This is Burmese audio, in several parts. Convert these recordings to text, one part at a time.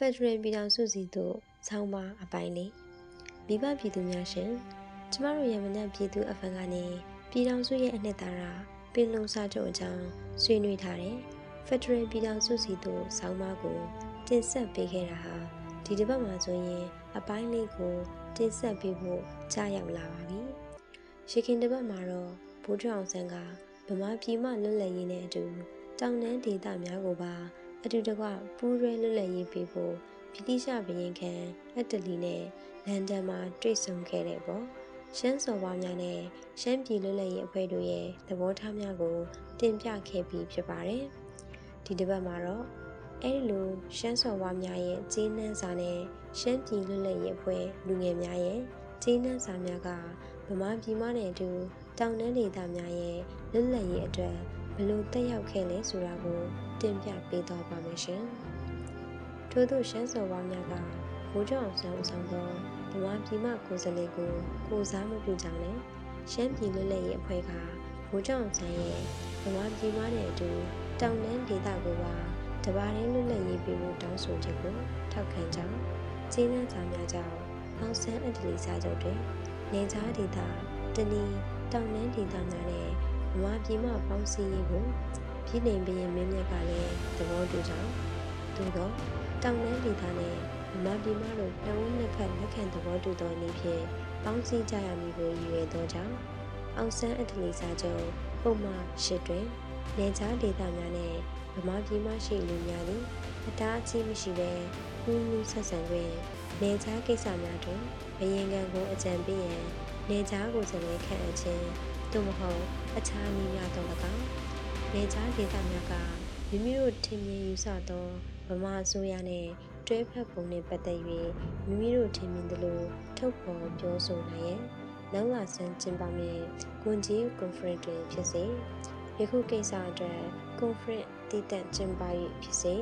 Federal ပြည်ထောင်စုစီသို့ဆောင်းပါအပိုင်းလေးမိဘပြည်သူများရှင်ကျမတို့ရမနက်ပြည်သူအဖန်ကနေပြည်ထောင်စုရဲ့အနှစ်သာရပင်လုံစာချုပ်အကြောင်းဆွေးနွေးထားတဲ့ Federal ပြည်ထောင်စုစီသို့ဆောင်းပါကိုတင်ဆက်ပေးခဲ့တာဟာဒီတစ်ပတ်မှာဆိုရင်အပိုင်းလေးကိုတင်ဆက်ပေးဖို့ကြားရောက်လာပါပြီ။ရှခင်တစ်ပတ်မှာတော့ဘိုးထောင်ဆန်းကဗမာပြည်မှလွတ်လပ်ရေးနဲ့အတူတောင်တန်းဒေသများကိုပါ အတူတကွပူးရဲလွတ်လပ်ရေးပေးဖို့ဗြိတိရှဘရင်ခံအက်တလီနဲ့လန်ဒန်မှာတွေ့ဆုံခဲ့တဲ့ပေါ့ရှမ်းစော်ပါများနဲ့ရှမ်းပြည်လွတ်လပ်ရေးအဖွဲ့တို့ရဲ့သဘောထားများကိုတင်ပြခဲ့ပြီးဖြစ်ပါတယ်ဒီတစ်ပတ်မှာတော့အဲဒီလိုရှမ်းစော်ပါများရဲ့ဂျင်းနှန်းစာနဲ့ရှမ်းပြည်လွတ်လပ်ရေးအဖွဲ့လူငယ်များရဲ့ဂျင်းနှန်းစာများကဗမာပြည်မနဲ့အတူတောင်တန်းဒေသများရဲ့လွတ်လပ်ရေးအတွက် ဘလို့တက်ရောက်ခဲ့လဲဆိုတာကိုတင်ပြပေးသွားပါမယ်ရှင်။ထို့သောရှမ်းစော်ပါများကဘိုးကျောင်းဆောင်ဆောင်သောဗမာပြည်မှကိုယ်စားလှယ်ကိုကိုစားမပြုကြောင်းနဲ့ရှမ်းပြည်လွတ်လပ်ရေးအဖွဲ့ကဘိုးကျောင်းဆန်းရဲ့ဗမာပြည်မှနဲ့အတူတောင်တန်းဒေသကိုပါတပါးရင်းလွတ်လပ်ရေးပေးဖို့တောင်းဆိုချက်ကိုထောက်ခံကြောင်းကျင်းနှံစာများကြောင့်အောင်ဆန်းအတ္တလီစာချုပ်တွင်နေသားဒေသတနည်းတောင်တန်းဒေသများနဲ့ ဗမာပြည်မှပေါင်းစည်းရေးကိုပြည်နယ်ဘရင်မင်းမြတ်ကလည်းသဘောတူကြောင်းသို့သောတောင်တန်းဒေသနဲ့ဗမာပြည်မှတို့နှစ်ဦးနှစ်ဖက်လက်ခံသဘောတူသောအနေဖြင့်ပေါင်းစည်းကြရမည်ကိုရည်ရွယ်သောကြောင့်အောင်ဆန်းအထလီစာချုပ်ပုံမှန်ရှစ်တွင်နေကြားဒေသများနဲ့ဗမာပြည်မှရှိလူများသည်အတားအဆီးမရှိဘဲကူးလူဆက်ဆံတွင်နေကြားကိစ္စများတွင်ဘယင်ကံကိုအကြံပေးရန်နေကြားကိုစလဲခန့်အပ်ခြင်း သို့မဟုတ်အခြားနည်းများသော၎င်းနေကြားဒေသများကမိမိတို့ထင်မြင်ယူဆသောဗမာအစိုးရနှင့်တွဲဖက်ပုံနှင့်ပတ်သက်၍မိမိတို့ထင်မြင်သလိုထုတ်ဖော်ပြောဆိုနိုင်ရန်နောက်လာဆန်းကျင်းပမည့်ကွန်ကြီးကွန်ဖရင့်တွင်ဖြစ်စေယခုကိစ္စအတွက်ကွန်ဖရင့်တည်တံ့ကျင်းပ၍ဖြစ်စေ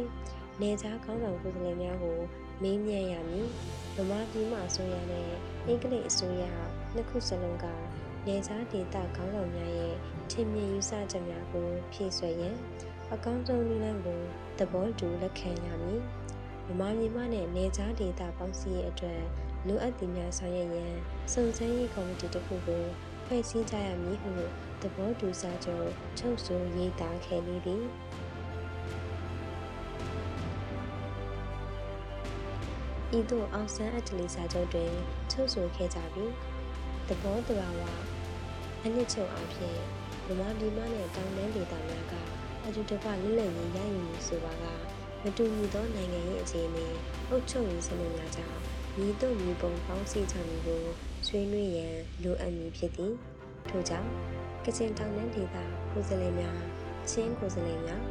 နေကြားကောင်းဆောင်ကိုယ်စားလှယ်များကိုမေးမြန်းရမည်ဗမာပြည်မှအစိုးရနဲ့အင်္ဂလိပ်အစိုးရနှစ်ခုစလုံးက နေစားဒေတာခေါင်းဆောင်များရဲ့ထင်မြင်ယူဆချက်များကိုဖြည့်ဆွဲရန်အကောင်းဆုံးနည်းလမ်းကိုသဘောတူလက်ခံရမည်။မြန်မာပြည်မှနဲ့နေကြားဒေတာပေါင်းစည်းရေးအတွက်လိုအပ်သည်များဆောင်ရွက်ရန်စုံစမ်းရေးကော်မတီတစ်ခုကိုဖွဲ့စည်းကြရမည်ဟုသဘောတူစာချုပ်ချုပ်ဆိုရေးသားခဲ့လေသည်။ဤသို့အောင်ဆန်းအတလီစာချုပ်တွင်ချုပ်ဆိုခဲ့ကြပြီးသဘောတဘာဝ အနှစ်ချုပ်အဖြစ်ဗမာပြည်မနဲ့တောင်တန်းဒေသများကအတူတကွလွတ်လပ်ရေးရယူမှုဆိုပါကမတူညီသောနိုင်ငံရေးအခြေအနေအုပ်ချုပ်ရေးစနစ်များကြောင့်ညီတို့ညီပုံပေါင်းစည်းကြမှုကိုဆွေးနွေးရန်လိုအပ်မည်ဖြစ်သည်ထို့ကြောင့်ကချင်တောင်တန်းဒေသကိုယ်စားလှယ်များချင်းကိုယ်စားလှယ်များ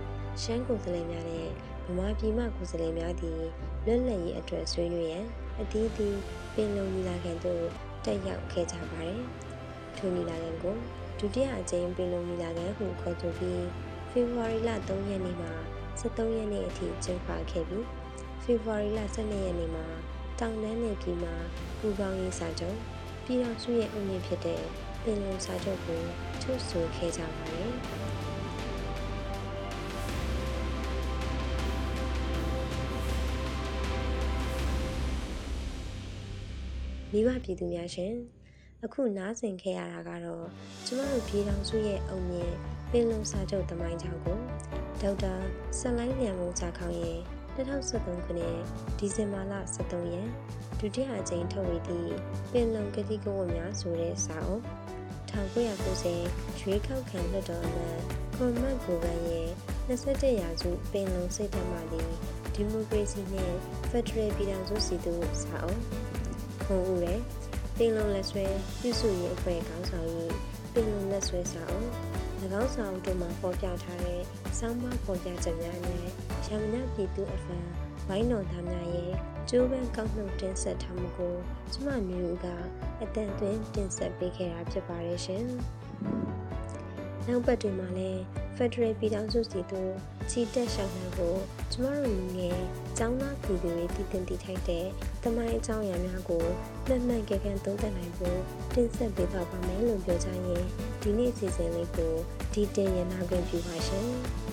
ရှမ်းကိုယ်စားလှယ်များနဲ့ဗမာပြည်မှကိုယ်စားလှယ်များသည်လွတ်လပ်ရေးအတွက်ဆွေးနွေးရန်အသီးသီးပင်လုံညီလာခံသို့တက်ရောက်ခဲ့ကြပါတယ်။ ထိုညီလာခံကိုဒုတိယအကြိမ်ပင်လုံညီလာခံဟုခေါ်ဆိုပြီးဖေဖော်ဝါရီလ3ရက်နေ့မှာ73ရက်နေ့အထိကျင်းပခဲ့ပြီးဖေဖော်ဝါရီလ12ရက်နေ့မှာတောင်တန်းနယ်ပြည်မှာပူပေါင်းရေးစာချုပ်ပြည်တော်စုရဲ့အုပ်မြင့်ဖြစ်တဲ့ပင်လုံစာချုပ်ကိုချုပ်ဆိုခဲ့ကြပါတယ်။မိဘပြည်သူများရှင် အခုနားဆင်ခဲ့ရတာကတော့ကျမတို့ပြည်ထောင်စုရဲ့အုံမြင့်ပင်လုံစာချုပ်တမိုင်းကြောင့်ကိုဒေါက်တာဆက်လိုင်းလျံမုံချခေါင်ရဲ့2023ခုနှစ်ဒီဇင်ဘာလ23ရက်ဒုတိယအကြိမ်ထုတ်ဝေသည့်ပင်လုံကတိကဝတ်များဆိုတဲ့စာအုပ်1990ရွေးကောက်ခံလွှတ်တော်အမတ်ခွန်မတ်ကိုဗန်ရဲ့21ရာစုပင်လုံစိတ်ဓာတ်မှဒီမိုကရေစီနဲ့ဖက်ဒရယ်ပြည်ထောင်စုစီတို့စာအုပ်ဟိုဦးရဲ့ ပင်လုံလက်ဆွဲပြုစုရေးအဖွဲ့ခေါင်းဆောင်ရေးပင်လုံလက်ဆွဲစာအုပ်၎င်းစာအုပ်တို့မှာပေါ်ပြထားတဲ့စောင်းမပေါ်ပြချက်များနဲ့ရမနာပြည်သူအဖန်ဝိုင်းတော်သားများရဲ့ကျိုးပန်းကောက်နှုတ်တင်ဆက်ထားမှုကိုကျမမျိုးကအတန်သွင်းတင်ဆက်ပေးခဲ့တာဖြစ်ပါတယ်ရှင်။နောက်ပတ်တွေမှာလည်း Federal ပြည်ထောင်စုစီတို့ချီတက်ရှောင်းနှံကိုကျမတို့ငယ်ကျောင်းသားပြည်သူတွေတည်တင်တည်ထိုက်တဲ့တမိုင်းအကြောင်းအရာများကိုမှန်မှန်ကန်ကန်သုံးသပ်နိုင်ဖို့တင်ဆက်ပေးပါပါမယ်လို့ပြောကြရင်ဒီနေ့အစီအစဉ်လေးကိုဒီတင်ရနာခွင့်ပြုပါရှင်။